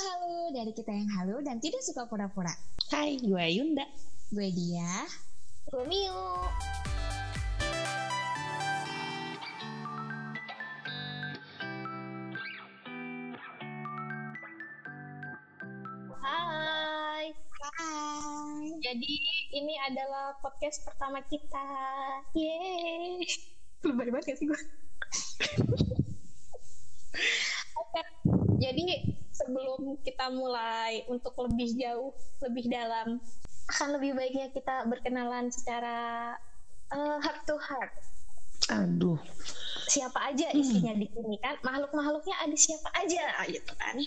halo dari kita yang halu dan tidak suka pura-pura. Hai, gue Yunda. Gue dia. Gue Mio. Hai. Hai. Jadi ini adalah podcast pertama kita. Yeay. Lebay banget gak sih gue? Oke. Jadi sebelum kita mulai untuk lebih jauh, lebih dalam, akan lebih baiknya kita berkenalan secara uh, heart to heart. Aduh, Siapa aja isinya di sini kan? Makhluk-makhluknya ada siapa aja gitu kan?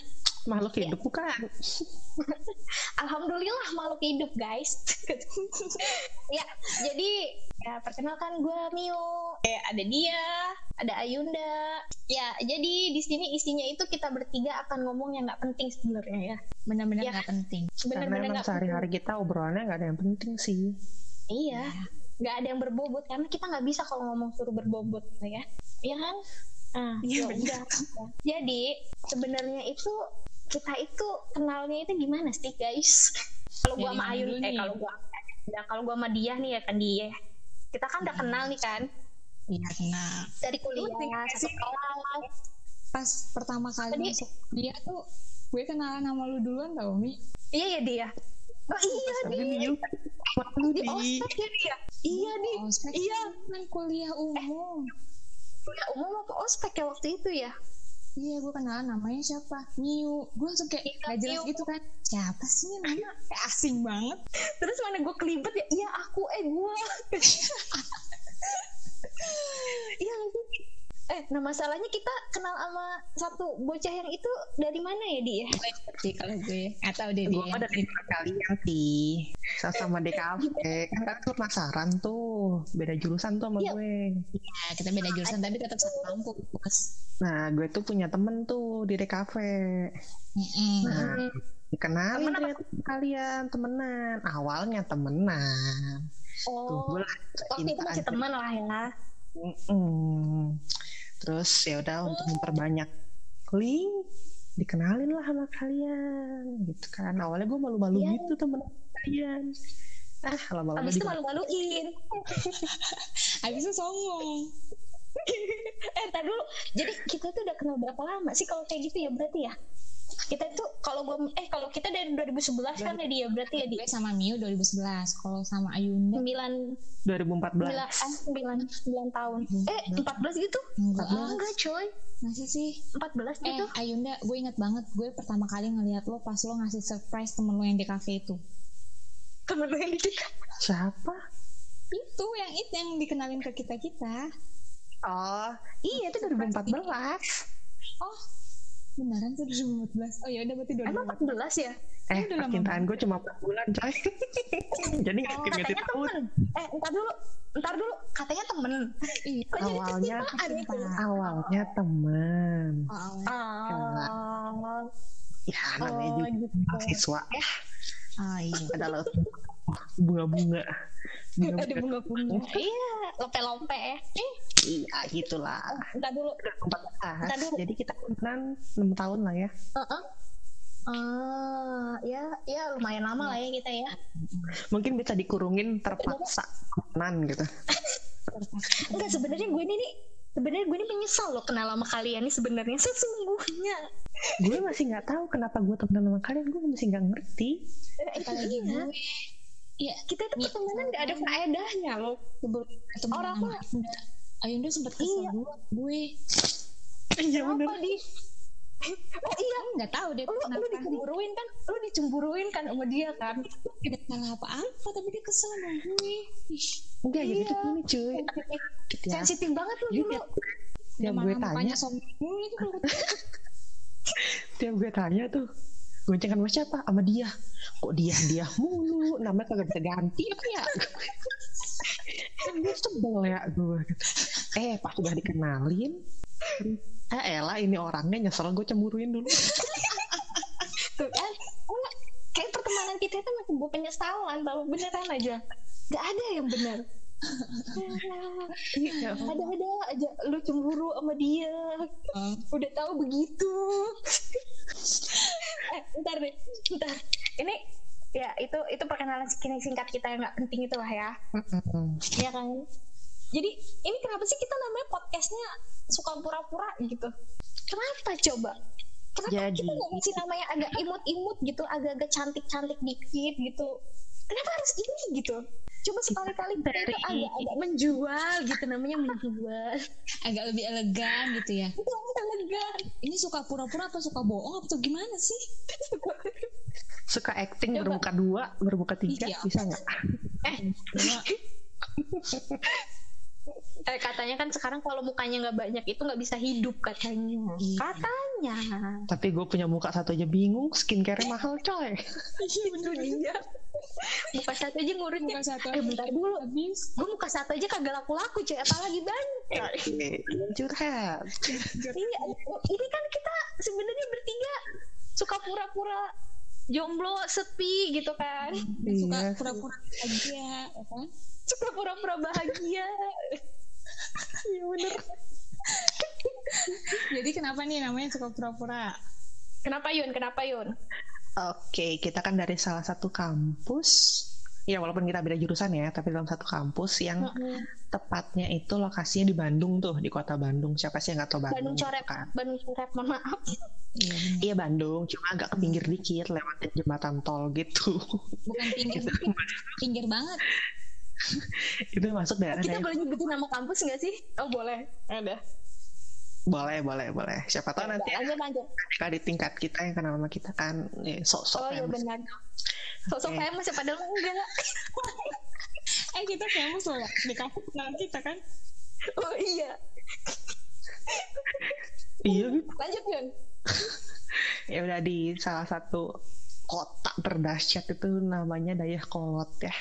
Makhluk hidup bukan? Alhamdulillah makhluk hidup guys. ya, jadi ya perkenalkan gue Mio. Eh, ada dia, ada Ayunda. Ya, jadi di sini isinya itu kita bertiga akan ngomong yang nggak penting sebenarnya ya. Benar-benar Ya. nggak penting. Karena Bener-bener emang nggak sehari-hari kita obrolannya nggak ada yang penting sih. Iya, nggak ada yang berbobot karena kita nggak bisa kalau ngomong suruh berbobot ya. Iya kan? Nah, Iya, ya udah. Jadi sebenarnya itu kita itu kenalnya itu gimana sih guys? Kalau gua sama Ayun, dulu eh nih? kalau gua, ya kalau gua sama dia nih ya kan dia. Kita kan udah Iya. kenal nih kan Iya, kenal. dari kuliah satu kelas. Pas pertama kali Tadi- masuk dia tuh gue kenalan sama lu duluan tau Mi. Iya ya dia. Oh iya dia. Di di. ospek ya dia. Iya di Ospek Iya. kan kuliah umum. kuliah umum apa ospek ya waktu itu ya? Iya, gue kenalan namanya siapa? Miu. Gue langsung kayak Iya, gak jelas gitu kan. Siapa sih ini nama? Kayak asing banget. Terus mana gue kelibet ya? Iya aku eh gue. Iya. Eh, nah masalahnya kita kenal sama satu bocah yang itu dari mana ya dia? Sih kalau gue atau deh Gue dia. mah dari kalian sih. Sama di kafe. Kan kan tuh penasaran tuh. Beda jurusan tuh sama Iya. gue. Ya, kita beda jurusan tapi tetap satu kampus. Nah, gue tuh punya temen tuh di DKV. Mm-mm. Nah, dikenalin Temen apa? deh kalian temenan. Awalnya temenan. Oh, Tunggu lah. waktu itu masih teman lah ya. Mm-mm. Terus ya udah untuk memperbanyak link dikenalin lah sama kalian gitu kan. Awalnya gue malu-malu Iya. gitu temen kalian. Ah, lama-lama Abis itu malu-maluin. Habis itu songong. eh, tar dulu. Jadi kita tuh udah kenal berapa lama sih kalau kayak gitu ya berarti ya? Kita tuh kalau gua eh kalau kita dari 2011 kan ya dia berarti ya di Gue sama Miu 2011. Kalau sama Ayunda 9 2014. 9 eh 9 9 tahun. Eh 14 gitu? enggak ah. Enggak coy. Masa sih? 14 Eh, gitu. Ayunda, gue inget banget gue pertama kali ngeliat lo pas lo ngasih surprise temen lo yang di cafe itu. Temen lu yang di Siapa? Itu yang itu yang dikenalin ke kita kita. Oh, iya itu 2014. Oh, beneran tuh 2014. Oh ya udah berarti Emang 2014. 14 ya? Eh, udah percintaan gue cuma 4 bulan, coy. Jadi nggak Oh, ngerti katanya tahun. temen. Eh, ntar dulu. Ntar dulu. Katanya temen. Iya. Awalnya itu? Awalnya teman. Oh, Oh, Ya, namanya oh juga gitu. mahasiswa. Ya, oh iya. adalah bunga-bunga. Ada Bunga-bunga. bunga-bunga. Iya, lope-lope. Eh, Iya, gitulah. ntar dulu. 2014. Ntar dulu. Jadi kita temenan 6 tahun lah ya. Heeh. Ah, ya, ya lumayan lama lah ya kita ya. Mungkin bisa dikurungin terpaksa temenan gitu. Enggak sebenarnya gue ini nih sebenarnya gue ini menyesal loh kenal sama kalian nih sebenarnya sesungguhnya. gue masih nggak tahu kenapa gue temenan sama kalian. Gue masih nggak ngerti. Eh, Apalagi iya. gue. Iya, kita itu pertemanan gak ada faedahnya loh. Orang mah- Ayunda. Sempat kesel Iya. gue. Gue Iya Apa di? Oh iya, nggak tahu deh lu, lu kenapa. dicemburuin kan? Lu dicemburuin kan sama dia kan? Tidak salah apa-apa, tapi dia kesel sama gue. Ih, Enggak, jadi Iya. tuh gini cuy. Ya, Sensitif banget lu Iya, dulu. tiap, dia gue tanya, tiap gue tanya tuh, goncengan sama siapa? Sama dia. Kok dia dia mulu? Namanya kagak bisa ganti apa ya? gue sebel ya gue. Eh pas udah dikenalin, eh elah ini orangnya nyesel gue cemburuin dulu. Tuh? Oh, kayak pertemanan kita itu masih sebuah penyesalan tau beneran aja. Gak ada yang benar. Iya. Ada-ada aja. Lu cemburu sama dia. Oh, Udah tahu begitu. eh, bentar deh. Bentar. Ini ya itu itu perkenalan singkat singkat kita yang nggak penting itu lah ya ya kan? Jadi ini kenapa sih kita namanya podcastnya suka pura-pura gitu? Kenapa coba? Kenapa Jadi- kita nggak ngasih nama yang agak imut-imut gitu agak-agak cantik-cantik dikit gitu? Kenapa harus ini gitu coba sekali-kali itu agak-agak menjual gitu namanya menjual. Agak lebih elegan gitu ya. Itu elegan. Ini suka pura-pura atau suka bohong atau gimana sih? Suka acting Coba. bermuka dua bermuka tiga Iya. bisa nggak? Eh Eh, katanya kan sekarang kalau mukanya nggak banyak itu nggak bisa hidup katanya. Iya. Katanya. tapi gue punya muka satu aja bingung skincare mahal coy Iya bener dia. Muka satu aja ngurutnya. Muka satu Eh bentar dulu. habis Gue muka satu aja kagak laku-laku coy. Apalagi banyak. curhat Iya. Ini kan kita sebenarnya bertiga suka pura-pura jomblo sepi gitu kan. suka Iya. pura-pura aja ya kan Suka pura-pura bahagia. Iya bener. jadi kenapa nih namanya suka pura-pura Kenapa Yun? Kenapa Yun? Oke, kita kan dari salah satu kampus. Ya, walaupun kita beda jurusan ya, tapi dalam satu kampus yang tepatnya itu lokasinya di Bandung tuh, di kota Bandung. Siapa sih yang nggak tahu Bandung? Bandung coret. kan? Bandung coret. Mohon maaf. iya Iya Bandung, cuma agak ke pinggir dikit, lewat jembatan tol gitu. bukan pinggir pinggir banget itu masuk daerah Kita daerah. boleh nyebutin nama kampus nggak sih? Oh boleh. Ada. Boleh, boleh, boleh. Siapa tahu nanti ya, Lanjut lanjut. ketika di tingkat kita yang kenal sama kita kan eh, sok-sok Oh iya benar. Sosok Oke. famous ya padahal enggak. eh kita famous loh di kampus kenal kita kan Oh iya. Iya. Lanjut Yun. Ya udah di salah satu kota terdahsyat itu namanya Dayakolot ya.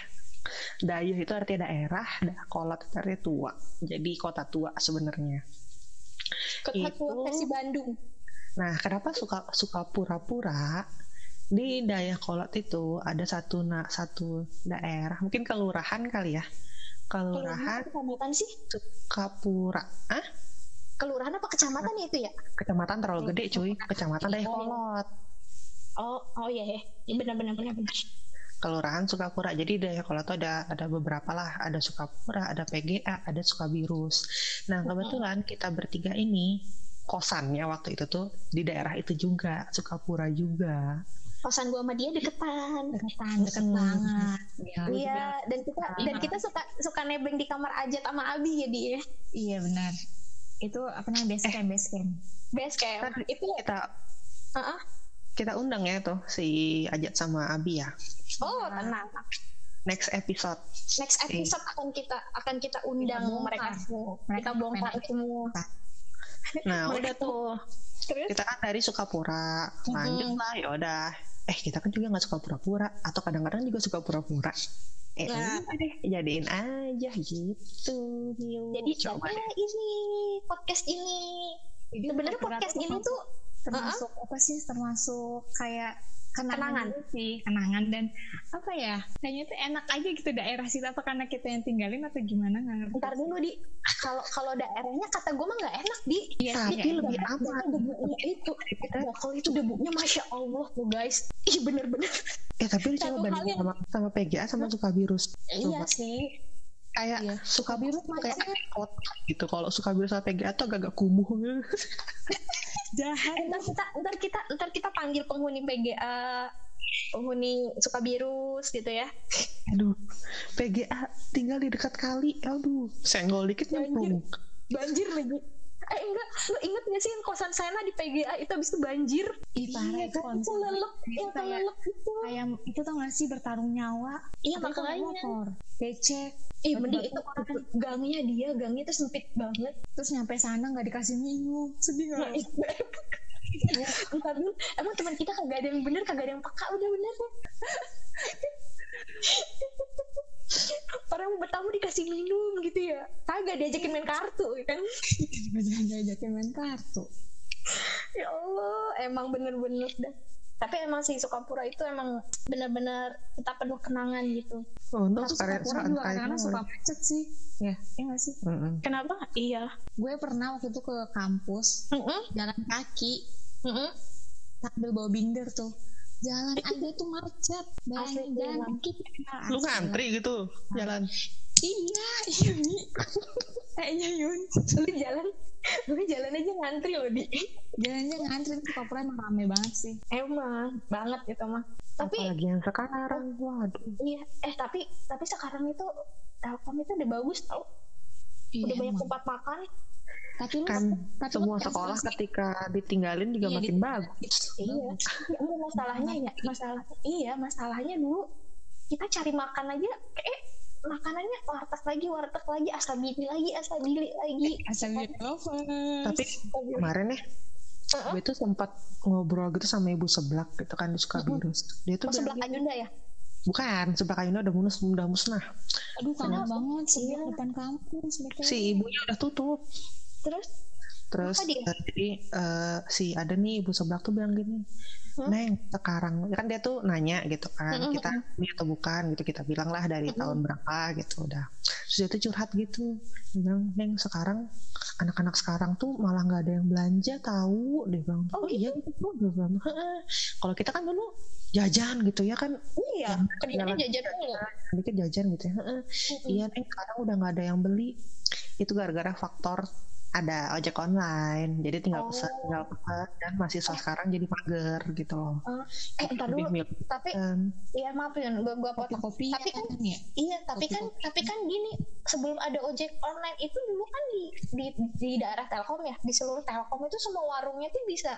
Dayuh itu artinya daerah, Dayakolot itu artinya tua. Jadi kota tua sebenarnya. Kota Itu- tua versi Bandung. Nah, kenapa suka suka pura-pura? Di Dayakolot itu ada satu na, satu daerah, mungkin kelurahan kali ya. Kelurahan kecamatan sih? Sukapura. Ah, Kelurahan apa kecamatan ya itu ya? kecamatan terlalu gede cuy. Kecamatan Dayakolot. Oh, oh iya ya. Benar benar benar benar. Kelurahan Sukapura. Jadi Dayakolot itu ada ada beberapa lah. Ada Sukapura, ada PGA, ada Sukabirus. Nah, kebetulan kita bertiga ini kosannya waktu itu tuh di daerah itu juga, Sukapura juga. Kosan gua sama dia deketan. deketan deket Hmm. banget ya, Iya, dan kita Ah. dan kita suka suka nebeng di kamar aja sama Abi ya dia. iya benar itu apa namanya base camp base camp Best camp. Itu kita Heeh. Kita undang ya tuh si Ajat sama Abi ya. Oh, tenang. Next episode. Next episode akan kita akan kita undang bongkar. mereka semua. Mereka Kita bongkar semua. Nah, Mereka udah tuh. Terus Kita kan dari Sukapura. Lanjut lah, ya udah. Eh, kita kan juga nggak suka pura-pura atau kadang-kadang juga suka pura-pura. Eh, Nah. deh, jadiin aja gitu. Miu. jadi coba ini podcast ini. Jadi Sebenarnya podcast tuh ini termasuk- termasuk apa sih? Termasuk kayak kenangan, Kenangan. gitu sih. Kenangan dan apa ya? Kayaknya tuh enak aja gitu daerah situ. Apa karena kita yang tinggalin atau gimana? Nggak ngerti Ntar dulu di. Kalau kalau daerahnya kata gue mah nggak enak di. Iya, Tapi iya, lebih iya. aman. debunya itu. Ya, kalau itu debunya masya allah tuh guys. Ih bener-bener. Eh, tapi lu coba bandingin yang- sama, sama PGA sama Sukabirus. iya Coba. sih Kayak Iya. Sukabirus tuh kayak kota gitu. Kalau Sukabirus sama PGA tuh agak-agak kumuh gitu. jahat Eh, ntar kita ntar kita ntar kita panggil penghuni PGA penghuni Sukabirus gitu ya Aduh, PGA tinggal di dekat kali. Aduh, senggol dikit nyemplung. banjir lagi eh enggak. Lu inget gak sih yang kosan sana di PGA itu habis itu banjir? Ih, parah Iya, itu kan, itu lelep Itu yang kayak- lelep itu. kayak itu tau gak sih bertarung nyawa. Iya makanya. motor. Becek. Ih, mending itu orang. gangnya dia, gangnya tuh sempit banget. terus nyampe sana nggak dikasih minum. Sedih Nah, itu. Entar dulu, emang teman kita kagak ada yang bener, kagak ada yang peka, udah bener. Orang mau bertamu dikasih minum gitu ya. Kagak diajakin main kartu ya kan. diajakin main kartu Ya Allah, emang bener-bener dah. Tapi emang sih Sukapura itu emang bener-bener kita penuh kenangan gitu. Oh, Untung Tapi sekarang suka juga kadang-kadang suka macet sih ya iya nggak sih Kenapa? Iya. gue pernah waktu itu ke kampus Mm-mm, jalan kaki mm-mm. sambil bawa binder tuh jalan aja tuh macet. Asli, bayangin jalan. Dikit lu ngantri gitu jalan. Iya iya eh iya Yun lu jalan lu jalan aja ngantri loh di. Jalannya ngantri tuh Papua emang rame banget sih. Emang banget gitu mah tapi apalagi yang sekarang waduh. Iya eh tapi tapi sekarang itu Telkom itu udah bagus tau. Iya, udah banyak tempat makan tapi lu kan tapi lu semua sekolah sih. ketika ditinggalin juga Iya, makin di- bagus. Iya. Ya, enggak masalahnya ya masalah iya masalahnya dulu kita cari makan aja kayak makanannya warteg lagi warteg lagi asabili lagi asabili lagi. Asal lover tapi kemarin ya Heeh. gue tuh sempat ngobrol gitu sama ibu seblak gitu kan di Sukabirus dia tuh oh, gini, Ayunda ya? Bukan sebelah kayunya udah munus udah musnah. Aduh kangen banget sebelah Iya. depan kampus betul. si ibunya udah tutup terus? Terus Apa dia? eh, jadi eh, si ada nih ibu seblak tuh bilang gini Hmm? neng sekarang kan dia tuh nanya gitu kan Mm-mm, kita ini atau bukan? Gitu kita bilang lah dari Mm-mm. tahun berapa gitu udah. Terus dia tuh curhat gitu bilang neng sekarang anak-anak sekarang tuh malah nggak ada yang belanja tahu. Dia bilang Oh, oh, iya gitu? dia bilang "Heeh." kalau kita kan dulu jajan gitu ya kan iya kerjanya jalan- jajan mulu. dikit jajan gitu ya iya neng sekarang udah nggak ada yang beli. Itu gara-gara faktor ada ojek online jadi tinggal Oh. pesan tinggal pesan dan mahasiswa sekarang jadi mager gitu loh eh entar dulu milih tapi kan. iya maaf ya gua gua potong kopi Tapi kan- ya Iya, tapi Kopi, kan kopi. tapi kan gini, sebelum ada ojek online itu dulu kan di di, di daerah Telkom ya, di seluruh Telkom itu semua warungnya tuh bisa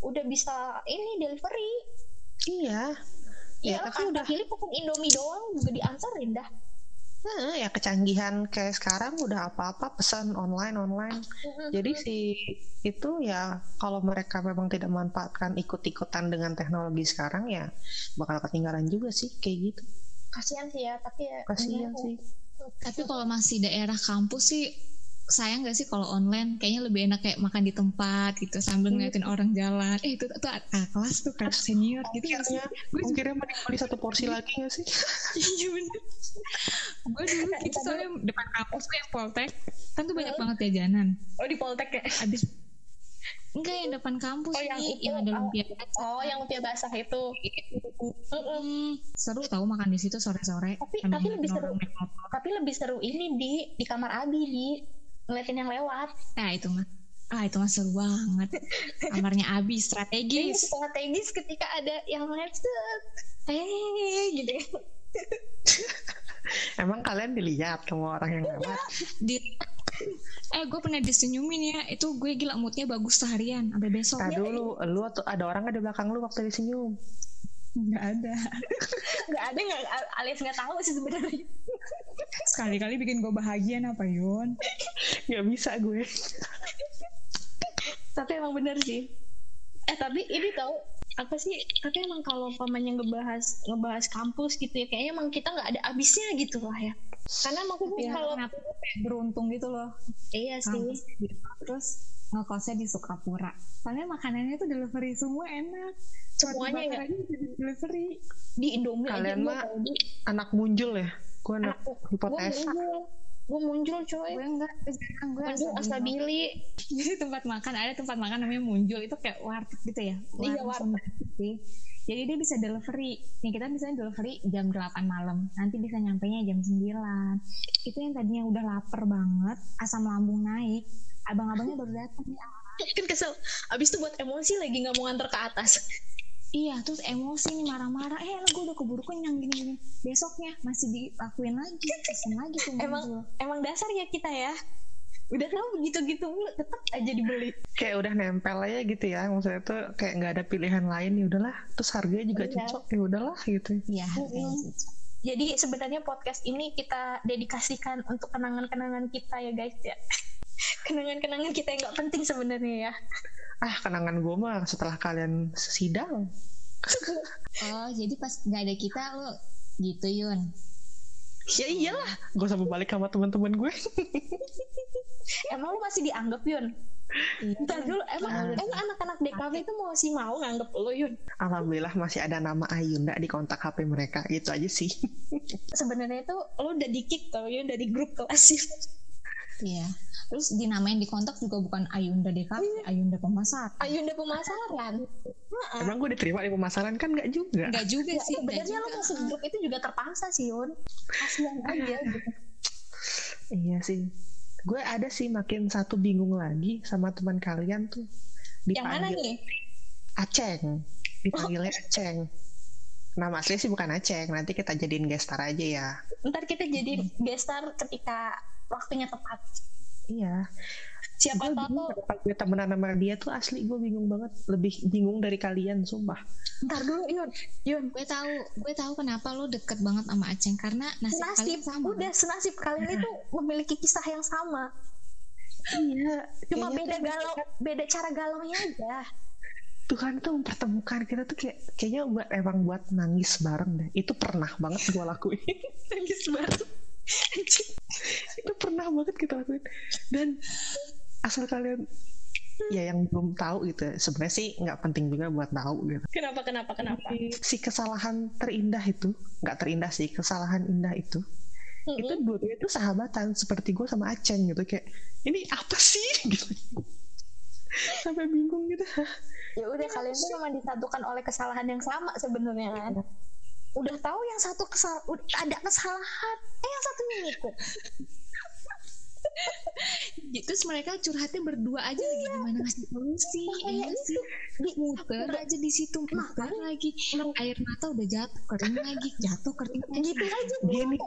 udah bisa ini delivery. iya Iya, Ya, tapi kan udah- pilih pupuk Indomie doang juga diantarin dah. Nah, ya kecanggihan kayak sekarang udah apa-apa pesan online online. Jadi si itu ya kalau mereka memang tidak memanfaatkan ikut-ikutan dengan teknologi sekarang ya bakal ketinggalan juga sih kayak gitu. Kasihan sih ya, tapi ya kasihan sih. tapi kalau masih daerah kampus sih sayang gak sih kalau online? Kayaknya lebih enak kayak makan di tempat gitu sambil ngeliatin orang jalan. Eh itu tuh kakak kelas tuh kelas senior gitu gak sih? Gue akhirnya mending beli satu porsi lagi gak sih? iya bener. Gue dulu gitu soalnya depan kampus tuh yang poltek. Kan tuh banyak banget jajanan. Oh di Poltek ya? abis enggak yang depan kampus Oh, yang nih itu, yang ada oh. lumpia Oh yang lumpia basah itu. Hmm, seru tahu makan di situ sore-sore. Tapi- tapi lebih seru. Tapi lebih seru ini di di kamar Abi di ngeliatin yang lewat. nah itu mah ah itu mah seru banget kamarnya Abi Ini strategis strategis ketika ada yang lewat eh gitu. Emang kalian dilihat sama orang yang lewat? di eh gue pernah disenyumin ya itu gue gila moodnya bagus seharian sampai besok Tadi dulu, lu atau ada orang nggak di belakang lu waktu disenyum? nggak ada. Nggak ada nggak alias nggak tahu sih sebenarnya. sekali-kali bikin gue bahagia apa Yon Gak bisa gue. tapi emang bener sih. Eh tapi ini tahu apa sih tapi emang kalau pamannya ngebahas ngebahas kampus gitu ya kayaknya emang kita nggak ada habisnya gitu lah ya. Karena maksudnya ya, kalau kayak beruntung gitu loh. Iya sih. Kampus gitu. terus ngekosnya di Sukapura. Soalnya makanannya tuh delivery semua enak. Semuanya ya? aja delivery. Di Indomie aja Kalian gue mah Anak muncul ya? Gue anak hipotesa. muncul gue muncul coy. Gue enggak. Sekarang gue muncul asal asabili jadi tempat makan ada tempat makan namanya Munjul. Itu kayak warteg gitu ya? Iya, warteg. Jadi dia bisa delivery. Nih kita bisa delivery jam 8 malam. Nanti bisa nyampe nya jam 9 itu yang tadinya udah lapar banget asam lambung naik abang-abangnya baru datang nih kan kesel abis itu buat emosi lagi nggak mau nganter ke atas Iya, terus emosi nih marah-marah. Eh, lah gue udah keburu kenyang gini-gini. Besoknya masih dilakuin lagi, pesen lagi tuh Emang- emang dasar ya kita ya udah tahu begitu-gitu mulu tetap aja dibeli Kayak udah nempel aja gitu ya. Maksudnya tuh kayak nggak ada pilihan lain ya udahlah. Terus harganya juga Iya. cocok ya udahlah gitu. Iya, harganya Mm-mm. cocok. Jadi sebenarnya podcast ini kita dedikasikan untuk kenangan-kenangan kita ya guys ya. Kenangan-kenangan kita yang nggak penting sebenarnya ya. Ah kenangan gue mah setelah kalian sidang. Oh, jadi pas nggak ada kita lo gitu Yun. Ya iyalah. Gue sampai balik sama teman-teman gue. Emang lu masih dianggap Yun? Iya. Bentar dulu. Emang Ah. emang anak-anak DKV itu masih mau nganggap lu Yun? Alhamdulillah masih ada nama Ayunda di kontak HP mereka. Gitu aja sih. Sebenarnya itu lu udah di kick tau Yun dari grup kelas sih. Iya. Terus dinamain di kontak juga bukan Ayunda DKP, Ayunda Pemasaran. Ayunda pemasaran Heeh. Emang gue diterima di pemasaran kan nggak juga. Enggak juga Ya, sih, sebenarnya lo masuk grup itu juga terpaksa sih Yun kasihan aja gitu Iya sih. Gue ada sih makin satu bingung lagi sama teman kalian tuh. yang mana Dipanggil nih Aceng. Dipanggilnya Aceng. Nama asli sih bukan Aceng. Nanti kita jadiin gestar aja ya. ntar kita jadi gestar ketika waktunya tepat Iya. siapa tahu gue temenan sama dia tuh asli gue bingung banget. Lebih bingung dari kalian, sumpah. ntar dulu Yun Yun Gue tahu, gue tahu kenapa lo deket banget sama Aceng karena nasib, senasib kalian sama. udah senasib kalian itu memiliki kisah yang sama Iya. cuma kayaknya beda galau beda cara galaunya aja Tuhan tuh mempertemukan kita tuh kayak kayaknya buat emang buat nangis bareng deh. Itu pernah banget gue lakuin. nangis banget itu pernah banget kita lakuin. Dan asal kalian ya yang belum tahu gitu. ya, Sebenarnya sih nggak penting juga buat tahu gitu. kenapa kenapa kenapa Si kesalahan terindah itu nggak terindah sih kesalahan indah itu itu Mm-mm. dua-duanya itu sahabatan seperti gue sama Aceng gitu kayak ini apa sih gitu sampai bingung gitu ya udah kalian tuh memang disatukan oleh kesalahan yang sama sebenarnya kan udah tahu yang satu kesal ada kesalahan eh yang satunya ngikut Terus mereka curhatnya berdua aja lagi gimana ngasih solusi, ya sih. di Muter aja di situ, muter lagi. Air mata udah jatuh, kering lagi, jatuh, kering lagi. gitu aja Gini.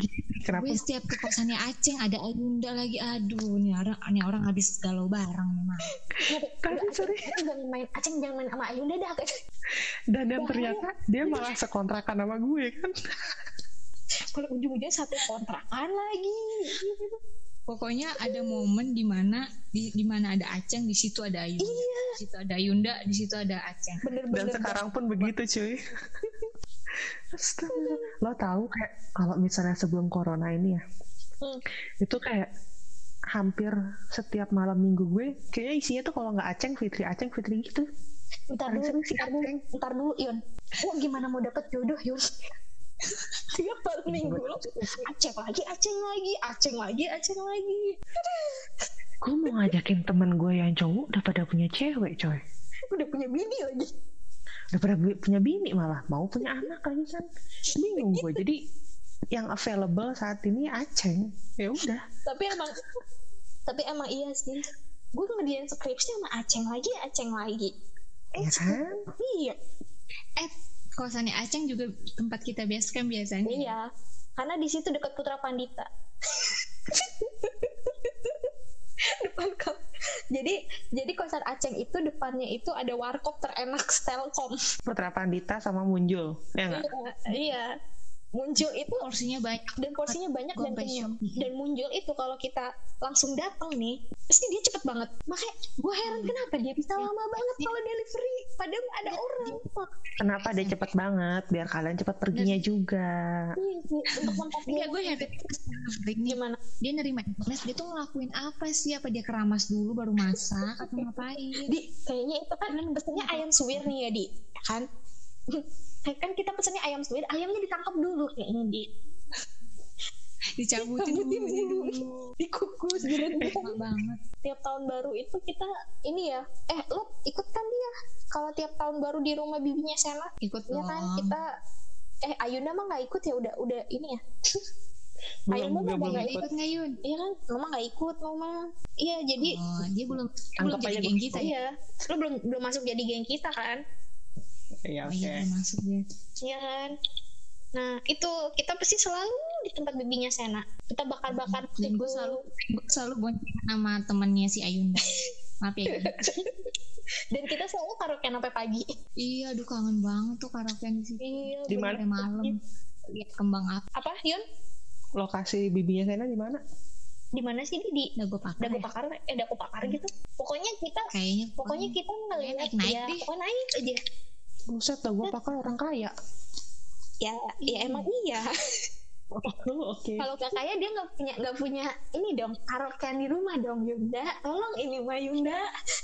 Gini, kenapa Gue setiap ke kosannya Aceng ada Ayunda lagi. Aduh, nih orang, nih orang habis galau bareng memang. Udah, sorry. Jangan main Aceng jangan main sama Ayunda dah dan yang ternyata dia malah sekontrakan sama gue kan kalau ujung-ujungnya satu kontrakan lagi Pokoknya ada momen di mana di, di mana ada Aceng, di situ ada Ayunda. Di situ ada Ayunda, di situ ada Aceng. dan bener-bener sekarang pun begitu cuy Astaga. lo tahu kayak kalau misalnya sebelum corona ini ya Hmm. itu kayak hampir setiap malam minggu gue kayaknya isinya tuh kalau nggak aceng fitri aceng fitri gitu ntar dulu ntar dulu ntar dulu Yun. Oh gimana mau dapet jodoh Yun? Tiap minggu lo Aceng lagi Aceng lagi Aceng lagi Aceng lagi. Gue mau ngajakin temen gue yang cowok udah pada punya cewek coy. Udah punya bini lagi. Udah pada punya bini malah. Mau punya anak lagi kan? Bingung gue jadi yang available saat ini aceng. Ya udah. Tapi emang tapi emang iya sih. Gue ngerjain skripsi sama Aceng lagi Aceng lagi eh ya kan? iya. Eh, kosannya Aceng juga tempat kita biasa kan biasanya. iya. Karena di situ dekat Putra Pandita. Depan kap jadi jadi kosan Aceng itu depannya itu ada warkop terenak Telkom. Putra Pandita sama Munjul ya nggak? Iya, iya muncul itu Porsinya banyak. dan porsinya banyak dan kenyang. dan muncul itu kalau kita langsung datang nih pasti dia cepet banget. Makanya gue heran kenapa dia bisa lama banget kalau delivery? Padahal ada orang. kenapa dia cepet banget? Biar kalian cepet perginya juga. Iya gue hebat nih. gimana? Dia nerima SMS, dia tuh ngelakuin apa sih? Apa dia keramas dulu baru masak atau ngapain? di kayaknya itu kan pesennya ayam suwir nih ya di. Ya kan kan kita pesennya ayam suwir ayamnya ditangkap dulu kayaknya di Dicabutin dulu. dulu. dikukus gitu. Banget. tiap tahun baru itu kita ini ya. Eh lo ikut kan dia? Kalau tiap tahun baru di rumah bibinya Sena Ikut ya kan? kita eh Ayunda mah nggak ikut ya? Udah udah ini ya? Belum Ayam juga mah nggak Ikut. nggak Yun? iya kan? Mah nggak ikut mah. Iya jadi Oh, dia belum belum jadi aja geng kita ya. iya. Lo belum belum masuk jadi geng kita kan Iya Oh oke iya, belum masuk dia. iya kan nah itu kita pasti selalu di tempat bibinya Sena kita bakar-bakar Dan gue selalu gue selalu boncengan sama temennya si Ayunda. Maaf ya. Dan kita selalu karaokean sampai pagi iya, aduh kangen banget tuh karaokean di situ. iya Di mana? Sampai malam. Lihat kembang api. apa Yun lokasi bibinya Sena di mana di mana sih di, gue pakai. dagu pakar eh dagu pakar gitu pokoknya kita Kayaknya pokoknya kita ngeliat naik-naik ya deh. pokoknya naik aja buset dah gue pakai orang kaya. Ya ya emang iya. Oh, oke. Kalau gak kaya dia nggak punya nggak punya ini dong karaokean di rumah dong Yunda. Tolong ini mah Yunda.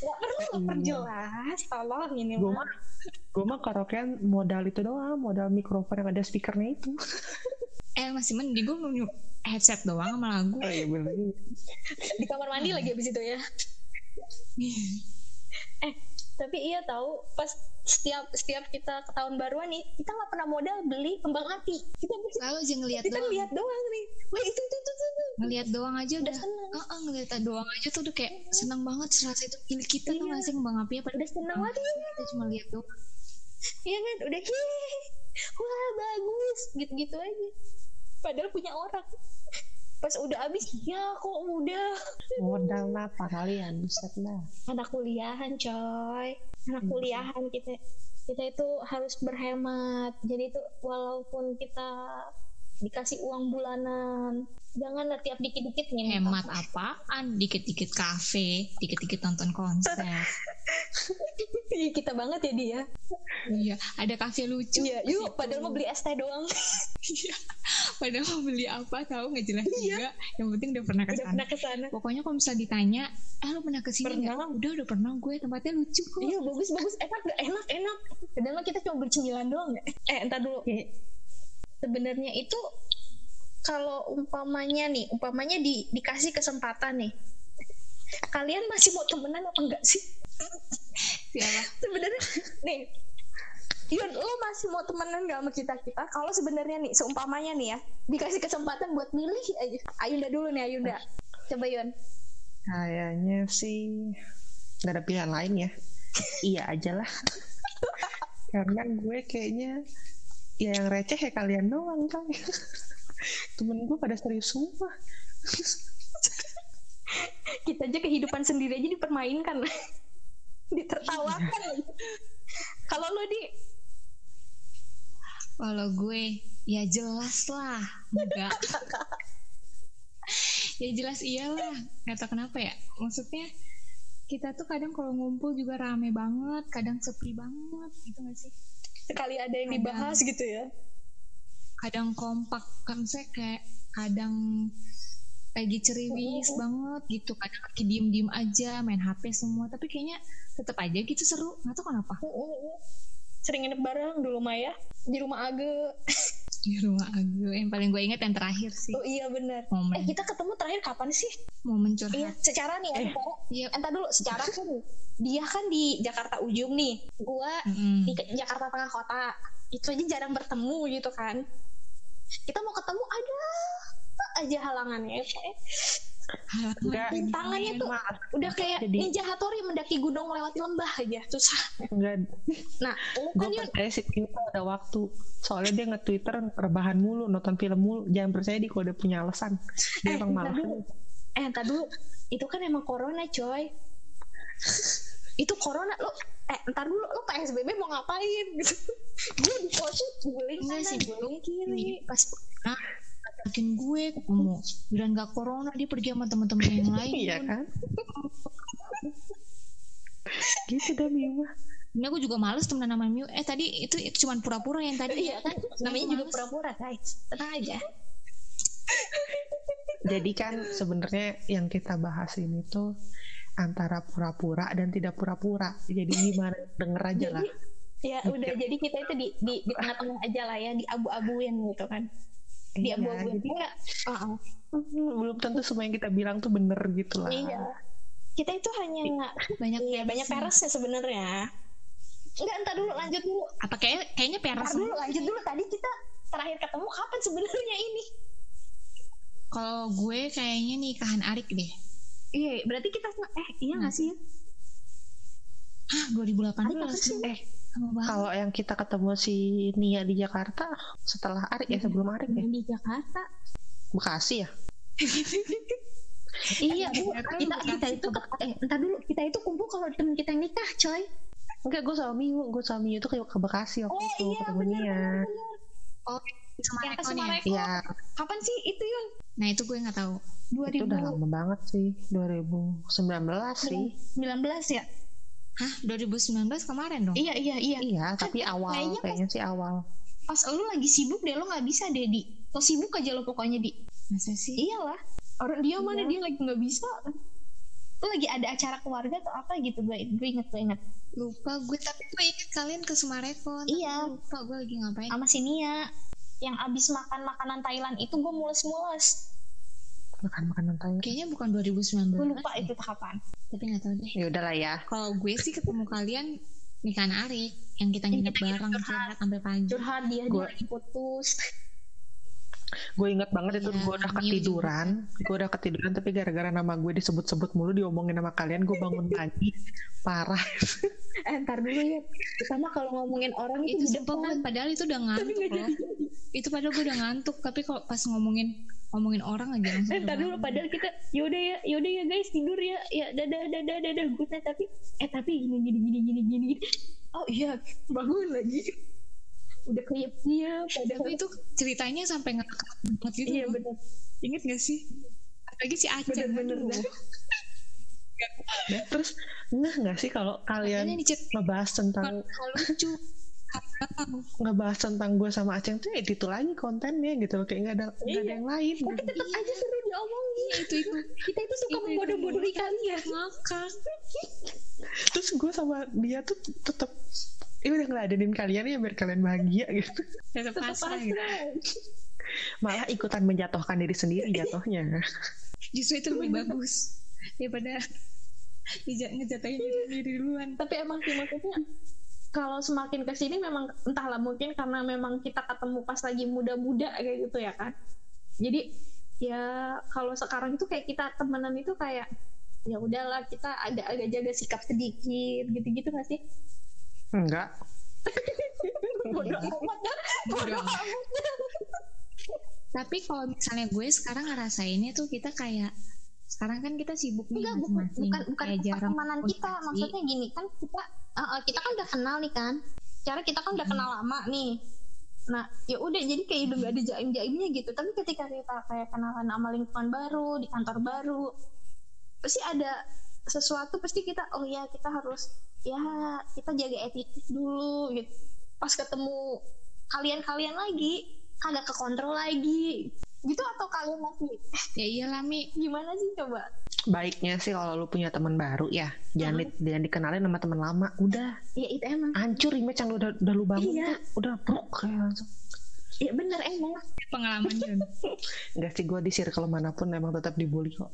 Nggak perlu Iya. memperjelas. Tolong ini gue mah mah gue mah karaokean modal itu doang modal mikrofon yang ada speakernya itu. Eh masih mending gue nunjuk headset doang sama lagu. Oh iya bener. Di kamar mandi lagi abis itu ya. Eh tapi iya tahu pas setiap setiap kita ke tahun baruan nih kita nggak pernah modal beli kembang api. Kita selalu aja ngeliat kita doang. lihat doang nih. Wah itu itu itu, itu. ngeliat doang aja udah udah. seneng. Ah, ngeliat doang aja tuh udah kayak seneng banget serasa itu milik kita tuh Iya. nggak sih kembang api apa? Udah seneng banget. kita cuma lihat doang. Iya kan? Udah hehehe wah bagus. Gitu-gitu aja. Padahal punya orang pas udah habis ya kok udah modal apa kalian buset dah anak kuliahan coy. Anak Hmm. kuliahan kita kita itu harus berhemat. Jadi itu walaupun kita dikasih uang bulanan. Janganlah tiap dikit-dikit nih hemat apaan? Dikit-dikit kafe dikit-dikit nonton konser. Iya, kita banget ya dia iya ada kafe lucu. Iya yuk situ. padahal mau beli es teh doang. Iya. padahal mau beli apa tahu nggak jelas juga. Yang penting udah pernah udah ke sana pernah ke sana pokoknya kalau misalnya ditanya ah lu pernah ke sini Pernah. udah udah pernah gue tempatnya lucu kok. Iya bagus bagus enak gak enak enak. Padahal kita cuma beli cemilan doang ya eh entar dulu. Iya. Sebenarnya itu kalau umpamanya nih umpamanya di, dikasih kesempatan nih kalian masih mau temenan apa enggak sih siapa sebenarnya nih Yun, lo masih mau temenan gak sama kita kita? Kalau sebenarnya nih, seumpamanya nih ya, dikasih kesempatan buat milih aja. Ayunda dulu nih, Ayunda. Coba Yun. kayaknya sih nggak ada pilihan lain ya iya aja lah karena gue kayaknya ya yang receh ya kalian doang kan temen gue pada serius semua Kita aja kehidupan sendiri aja dipermainkan. Ditertawakan. Kalau lo di Kalau gue ya jelas lah enggak. ya jelas iyalah. Nggak tahu kenapa ya. Maksudnya kita tuh kadang kalau ngumpul juga rame banget, kadang sepi banget gitu gak sih? Sekali ada yang Kadang. dibahas gitu ya. Kadang kompak kan saya kayak kadang lagi ceriwis banget gitu kadang lagi diem diem aja main hp semua tapi kayaknya tetap aja gitu seru nggak tahu kenapa Sering nginep bareng dulu Maya di rumah Age. di rumah aku. Yang paling gue inget yang terakhir sih. Oh iya bener. Eh kita ketemu terakhir kapan sih? momen Iya, curhat. secara nih ya, secara iya. Entar dulu secara kan dia kan di Jakarta ujung nih. Gua Mm-mm. di Jakarta tengah kota. Itu aja jarang bertemu gitu kan. Kita mau ketemu ada aja halangannya Enggak, rintangannya tuh Maaf, udah kayak Jadi- ninja hatori mendaki gunung melewati lembah aja susah. Enggak. Nah lu gue kan Yun percaya sih Twitter ada waktu. Soalnya dia nge-twitter rebahan mulu nonton film mulu. Jangan percaya dia kalau dia punya alasan. Dia Eh, emang dulu. eh entar dulu. Itu kan emang corona coy. Itu corona lo eh entar dulu lo PSBB mau ngapain? Gitu gue di kota guling enggak sana. sih guling. Kiri. Jadi pas nah yakin gue ketemu. Dan gak corona dia pergi sama teman-teman yang lain. Iya kan? Gitu dah Mima ini aku juga males temenan sama Miu. Eh tadi itu, itu cuman pura-pura yang tadi iya kan? namanya juga pura-pura guys. Tenang aja. Jadi kan sebenarnya yang kita bahas ini tuh antara pura-pura dan tidak pura-pura. Jadi gimana? Denger aja lah. ya udah. Jadi kita itu di di di tengah-tengah aja lah ya di abu-abuin gitu kan di Iya, jadi Enggak, uh-uh. hmm, belum tentu semua yang kita bilang tuh bener gitu lah. Iya. Kita itu hanya banyak iya banyak peresnya. peresnya sebenarnya. Enggak entar dulu lanjut dulu. Apa kayak kayaknya peres dulu lanjut dulu. Tadi kita terakhir ketemu kapan sebenarnya ini? Kalau gue kayaknya nikahan Arik deh. Iya berarti kita eh iya nggak sih? Hah 2018 Arik eh kalau yang kita ketemu si Nia di Jakarta setelah Arik ya sebelum Arik ya? Di Jakarta. Bekasi ya? Iya Bu. kita kita itu ke- eh entar dulu. Kita itu kumpul kalau temen kita yang nikah coy. Enggak gue sama Miu. Gue sama Miu tuh ke, ke Bekasi waktu oh itu iya ketemu benar Nia. oh sama Rekon ya iya. Kapan sih itu Yun? Nah itu gue nggak tahu. Itu udah lama banget sih. 2019 sih. 2019 ya Hah? 2019 kemarin dong? Iya iya iya. Iya tapi Kan awal kayaknya kayaknya sih awal. Pas lu lagi sibuk deh lo nggak bisa deh di lo sibuk aja lo pokoknya di. Masa sih? Iyalah. Orang dia mana Iya. dia lagi nggak bisa? Lo lagi ada acara keluarga atau apa gitu gue gue inget gue inget lupa gue tapi gue inget kalian ke Sumarekon tapi Iya. lupa gue lagi ngapain. Sama si Nia. Yang abis makan makanan Thailand itu gue mules-mules makan makanan Thailand Kayaknya bukan 2019. gue lupa itu kapan. Tapi nggak tahu deh. ya udahlah ya. Kalau gue sih ketemu kalian nikahan Arik yang kita nginep kita bareng curhat. sampai pagi. curhat dia lagi putus. Gue inget banget itu Ya, gue udah ketiduran. gue udah ketiduran tapi gara-gara nama gue disebut-sebut mulu diomongin sama kalian gue bangun pagi. Parah. Eh ntar dulu ya. Pertama kalau ngomongin orang itu, Itu gue depan padahal itu udah ngantuk loh. Itu padahal gue udah ngantuk tapi kalau pas ngomongin ngomongin orang aja langsung. Eh, dulu bangun. padahal kita yaudah ya yaudah ya guys tidur ya ya dadah dadah dadah good night tapi eh tapi gini gini gini gini gini oh iya bangun lagi udah kayak dia padahal Tapi itu ceritanya sampai ngakak banget gitu iya loh. bener Ingat gak sih? Apalagi si Aceh. bener-bener dah. terus nggak nggak sih kalau kalian Makanya dicet ngebahas tentang hal lucu. Ngebahas tentang gue sama Aceng tuh ya itu lagi kontennya gitu loh kayak nggak ada nggak ada Iya. yang lain tapi gitu. tetap aja seru diomongin itu itu kita itu suka membodoh-bodohi kalian ngakak. terus gue sama dia tuh tetap ini udah ngeladenin kalian ya biar kalian bahagia gitu Tetap pasrah gitu. malah ikutan menjatuhkan diri sendiri jatuhnya Justru itu lebih bagus daripada ngejatuhin diri sendiri duluan. tapi emang sih maksudnya kalau semakin ke sini memang entahlah mungkin karena memang kita ketemu pas lagi muda-muda kayak gitu ya kan jadi ya kalau sekarang itu kayak kita temenan itu kayak ya udahlah kita ada agak jaga sikap sedikit gitu-gitu gak sih? Enggak. Bodoh amat. Bodoh amat. Tapi kalau misalnya gue sekarang ngerasainnya tuh kita kayak sekarang kan kita sibuk nih enggak bukan bukan bukan pertemanan kita. maksudnya gini kan kita uh, uh, kita kan udah kenal nih kan. Cara kita kan udah kenal lama nih. Nah ya udah jadi kayak udah gak ada jaim jaimnya gitu. Tapi ketika kita kayak kenalan sama lingkungan baru di kantor baru pasti ada sesuatu pasti kita oh ya kita harus ya kita jaga attitude dulu gitu. Pas ketemu kalian-kalian lagi kagak kekontrol lagi gitu atau kalian masih? Ya iyalah Mi. gimana sih coba? Baiknya sih kalau lu punya teman baru ya. Jangan di- jangan dikenalin sama teman lama. Udah. Ya itu emang. Hancur image yang lu udah, udah lu bangun Iya. tuh. Udah brok kayak langsung. Ya bener emang. Pengalaman Yun. enggak sih gue di circle mana pun emang tetap dibully kok.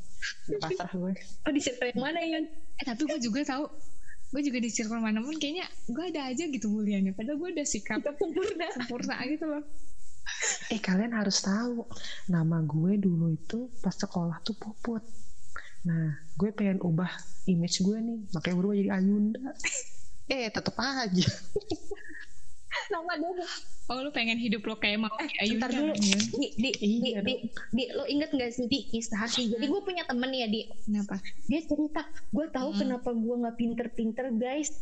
Pasrah gue Oh di circle yang mana ya? Eh tapi gue juga tahu. Gue juga di circle mana pun kayaknya gue ada aja gitu buliannya padahal gue udah sikap Kita sempurna. sempurna gitu loh eh kalian harus tahu nama gue dulu itu pas sekolah tuh puput nah gue pengen ubah image gue nih makanya berubah jadi Ayunda eh tetep aja Nama dia. oh lu pengen hidup lo kayak mau Ayu Ntar dulu. Di, di, di, Iya di, di, lo inget gak sih di kisah sih? Jadi gue punya temen ya di. kenapa Dia cerita, gue tahu Hmm. kenapa gue nggak pinter-pinter guys.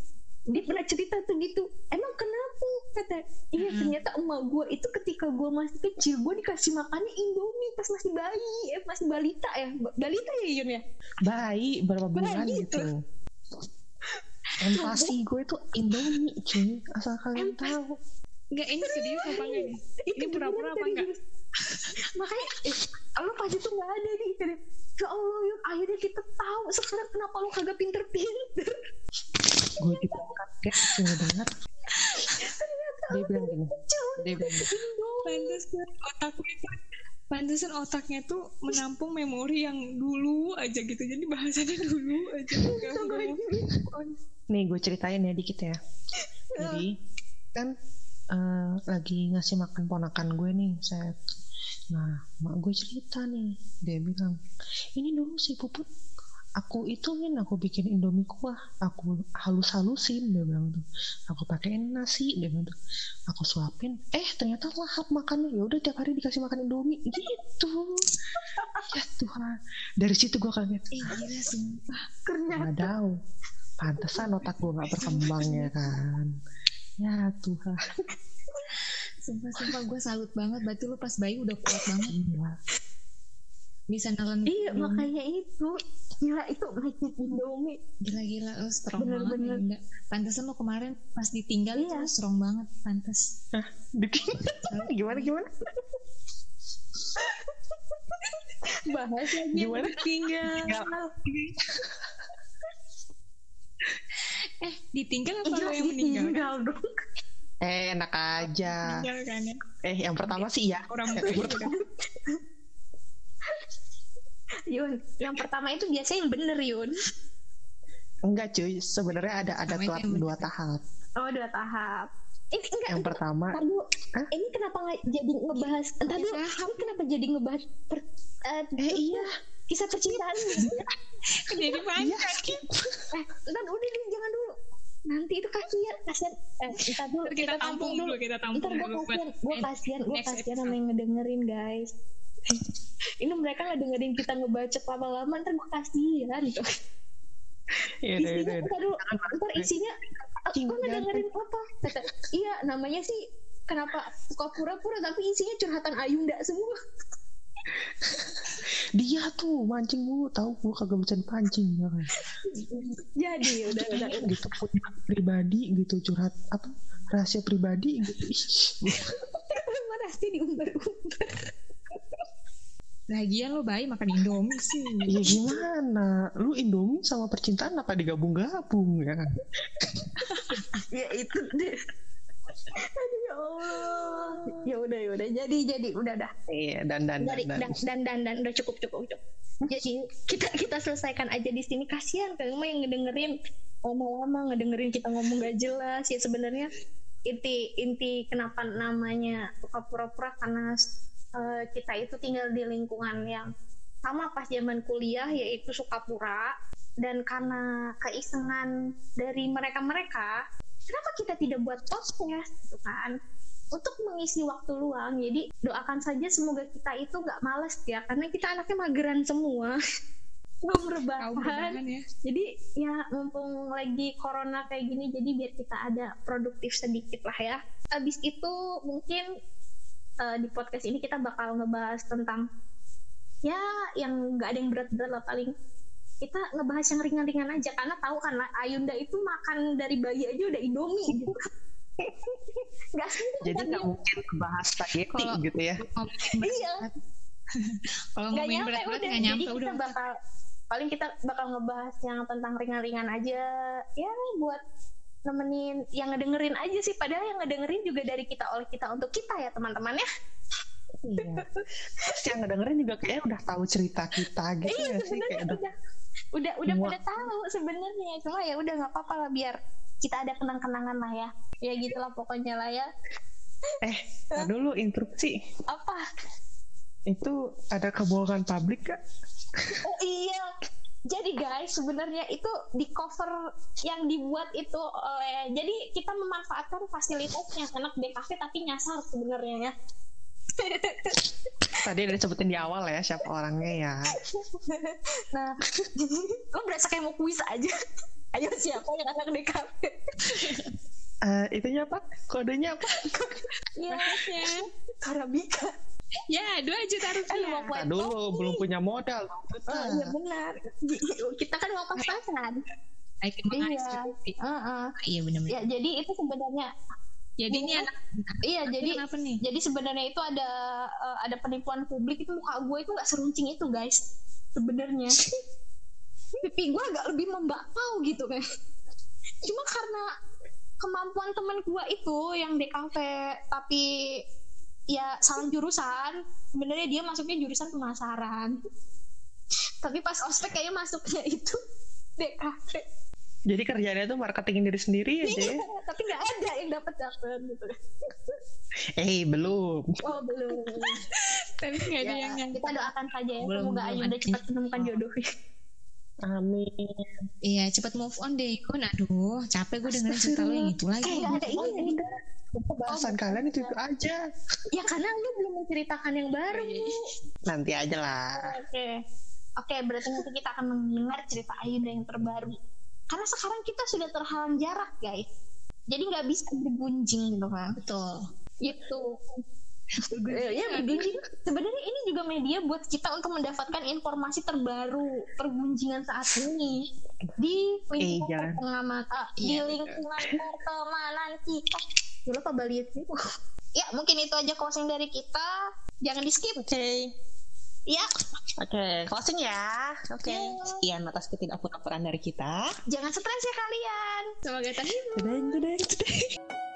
Dia pernah cerita tuh gitu. Emang kenapa? Kata, iya Hmm. ternyata emak gue itu ketika gue masih kecil gue dikasih makannya indomie pas masih bayi, eh, masih balita ya, Ba- balita ya Yun ya. bayi berapa bulan Bayi gitu Empati gue tuh Indomie cuy asal kalian tahu Enggak ini serius apa enggak nih? Ini pura-pura apa enggak? Makanya, eh, lo pas itu nggak ada nih. Ya Allah, Yun, akhirnya kita tahu. Sekarang kenapa lo kagak pinter-pinter. gue juga kaget cuma banget. Dia bilang gini dia bilang gini, Pantesan otaknya tuh Pantesan otaknya tuh menampung memori yang dulu aja gitu. Jadi bahasanya dulu aja. Nih gue ceritain ya dikit ya. Jadi kan eh, lagi ngasih makan ponakan gue nih saya nah mak gue cerita nih. Dia bilang ini dulu si puput aku itu kan aku bikin indomie kuah. Aku halus halusin dia bilang tuh. Aku pakein nasi dia bilang tuh. Aku suapin. Eh ternyata lahap makannya. Ya udah tiap hari dikasih makan indomie. Gitu. Ya Tuhan. Dari situ gue kaget. Eh gila sumpah Ternyata. Wadaw, pantesan otak gue gak berkembang ya kan. Ya Tuhan. Sumpah-sumpah gue salut banget Berarti lu pas bayi udah kuat banget Gila. Bisa nelen Iya, makanya itu. Gila, itu makin Indomie. Gila-gila lu strong Bener, banget bener. Yunda. Pantesan lu kemarin pas ditinggal itu Iya. lu strong banget Pantes Ditinggal. gimana gimana? Bahasanya Gimana? Ditinggal Eh ditinggal apa Iya, lu yang meninggal? ditinggal dong. Eh, enak aja. Iya kan ya. Eh, yang pertama sih ya. Orang Eh, Yun, yang pertama itu biasanya yang bener Yun. Enggak cuy, sebenarnya ada ada bener. dua tahap. Oh dua tahap. Ini enggak, Yang pertama. Hah? Ini kenapa jadi ngebahas? Entar dulu. Ini kenapa jadi ngebahas? Per, eh, eh iya, kisah percintaan. Jadi panjang. eh, entar udah deh, jangan dulu. Nanti itu kasihan, kasihan. Eh, entar dulu. Ntar kita tampung dulu, kita tampung Ntar gue dulu buat kasihan, gue kasihan, gue kasihan sama yang ngedengerin guys. Ini mereka nggak dengerin kita ngebacot lama-lama, ntar gue kasihan. Isinya ntar dulu ntar isinya aku jangan. dengerin apa Kata, iya namanya sih kenapa suka pura-pura tapi isinya curhatan Ayunda semua Dia tuh mancing mulu, tahu gua kagak bisa dipancing ya kan. jadi udah udah gitu punya pribadi gitu curhat apa rahasia pribadi gitu. Sih diumbar-umbar Lagian lo bayi makan Indomie sih. Ya gimana? Lu Indomie sama percintaan apa digabung-gabung ya? kan? ya itu deh Aduh, ya Allah ya udah ya udah. Jadi jadi. Udah dah Iya dan dan dan, dari dan. dan. dan dan, dan. udah cukup cukup cukup. Jadi kita kita selesaikan aja di sini. Kasihan kan emang yang ngedengerin. Lama-lama ngedengerin kita ngomong gak jelas. Ya sebenarnya inti inti kenapa namanya suka pura-pura karena eh, kita itu tinggal di lingkungan yang sama pas zaman kuliah yaitu suka pura dan karena keisengan dari mereka-mereka kenapa kita tidak buat podcast gitu kan untuk mengisi waktu luang. Jadi doakan saja semoga kita itu nggak males ya karena kita anaknya mageran semua. Kau rebahan ya. jadi ya mumpung lagi corona kayak gini jadi biar kita ada produktif sedikit lah ya. Abis itu mungkin eh, di podcast ini kita bakal ngebahas tentang ya yang nggak ada yang berat-berat lah paling. Kita ngebahas yang ringan-ringan aja karena tahu kan Ayunda itu makan dari bayi aja udah Indomie gitu nggak sih Jadi nggak mungkin bahas spaghetti Kalau- gitu ya? Iya. Kalau nggak ngomongin nyampe berat-berat udah nggak nyampe udah. kita bakal paling kita bakal ngebahas yang tentang ringan-ringan aja ya buat nemenin yang ngedengerin aja sih padahal yang ngedengerin juga dari kita oleh kita untuk kita ya teman-teman ya Iya. Terus yang ngedengerin juga kayaknya udah tahu cerita kita gitu iya ya sih kayak udah udah udah pada tahu sebenarnya cuma ya udah nggak apa-apa lah biar kita ada kenang-kenangan lah ya. Ya gitulah pokoknya lah ya. Eh dulu interupsi. Apa? Itu ada kebohongan publik kak Oh iya. Jadi guys, sebenarnya itu di cover yang dibuat itu oleh jadi kita memanfaatkan fasilitasnya. Anak DKV tapi nyasar sebenarnya ya. tadi udah disebutin di awal ya siapa orangnya ya. Nah, lo berasa kayak mau kuis aja. Ayo siapa yang anak DKV? Eh, itunya apa kodenya apa Ya, Maksudnya. Arabika. Ya, dua juta rupiah. mau Nah, dulu belum punya modal Oh, iya benar. Kita kan mau pas-pasan. Iya. iya. Heeh. Iya benar-benar. Ya, jadi itu sebenarnya Jadi ini anak iya jadi jadi kenapa nih? jadi sebenarnya itu ada eh, ada penipuan publik itu muka gue itu nggak seruncing itu guys sebenarnya pipi gue agak lebih membakau gitu kan cuma karena kemampuan teman gue itu yang DKV tapi ya salah jurusan sebenarnya dia masuknya jurusan pemasaran. Tapi pas ospek kayaknya masuknya itu DKV jadi kerjanya tuh marketingin diri sendiri aja ya tapi nggak ada yang dapat dapat gitu. Eh belum. Oh belum. Tapi nggak ada Ya, yang kita doakan saja ya Belum, semoga belum Ayunda ada. cepat menemukan jodohnya amin. Iya, cepat move on deh, Ikon. Aduh, capek gue dengerin cerita lo yang itu lagi. eh ada ini. nih pembahasan kalian itu itu aja. Ya karena lu belum menceritakan yang baru nanti aja lah. Oke. Oke berarti nanti kita akan mendengar cerita Ayunda yang terbaru. Karena sekarang kita sudah terhalang jarak guys. Jadi nggak bisa bergunjing gitu kan Betul. itu Eh, ya bergunjing. Sebenarnya media buat kita untuk mendapatkan informasi terbaru pergunjingan saat ini di lingkungan jangan. pengamat ah, di Iya. lingkungan pertemanan kita dulu apa Bali itu ya mungkin itu aja closing dari kita jangan di skip oke ya oke closing ya oke Ya. sekian atas ketidakpura-puraan dari kita jangan stres ya kalian Semoga terhibur. Dadah, dadah, dadah.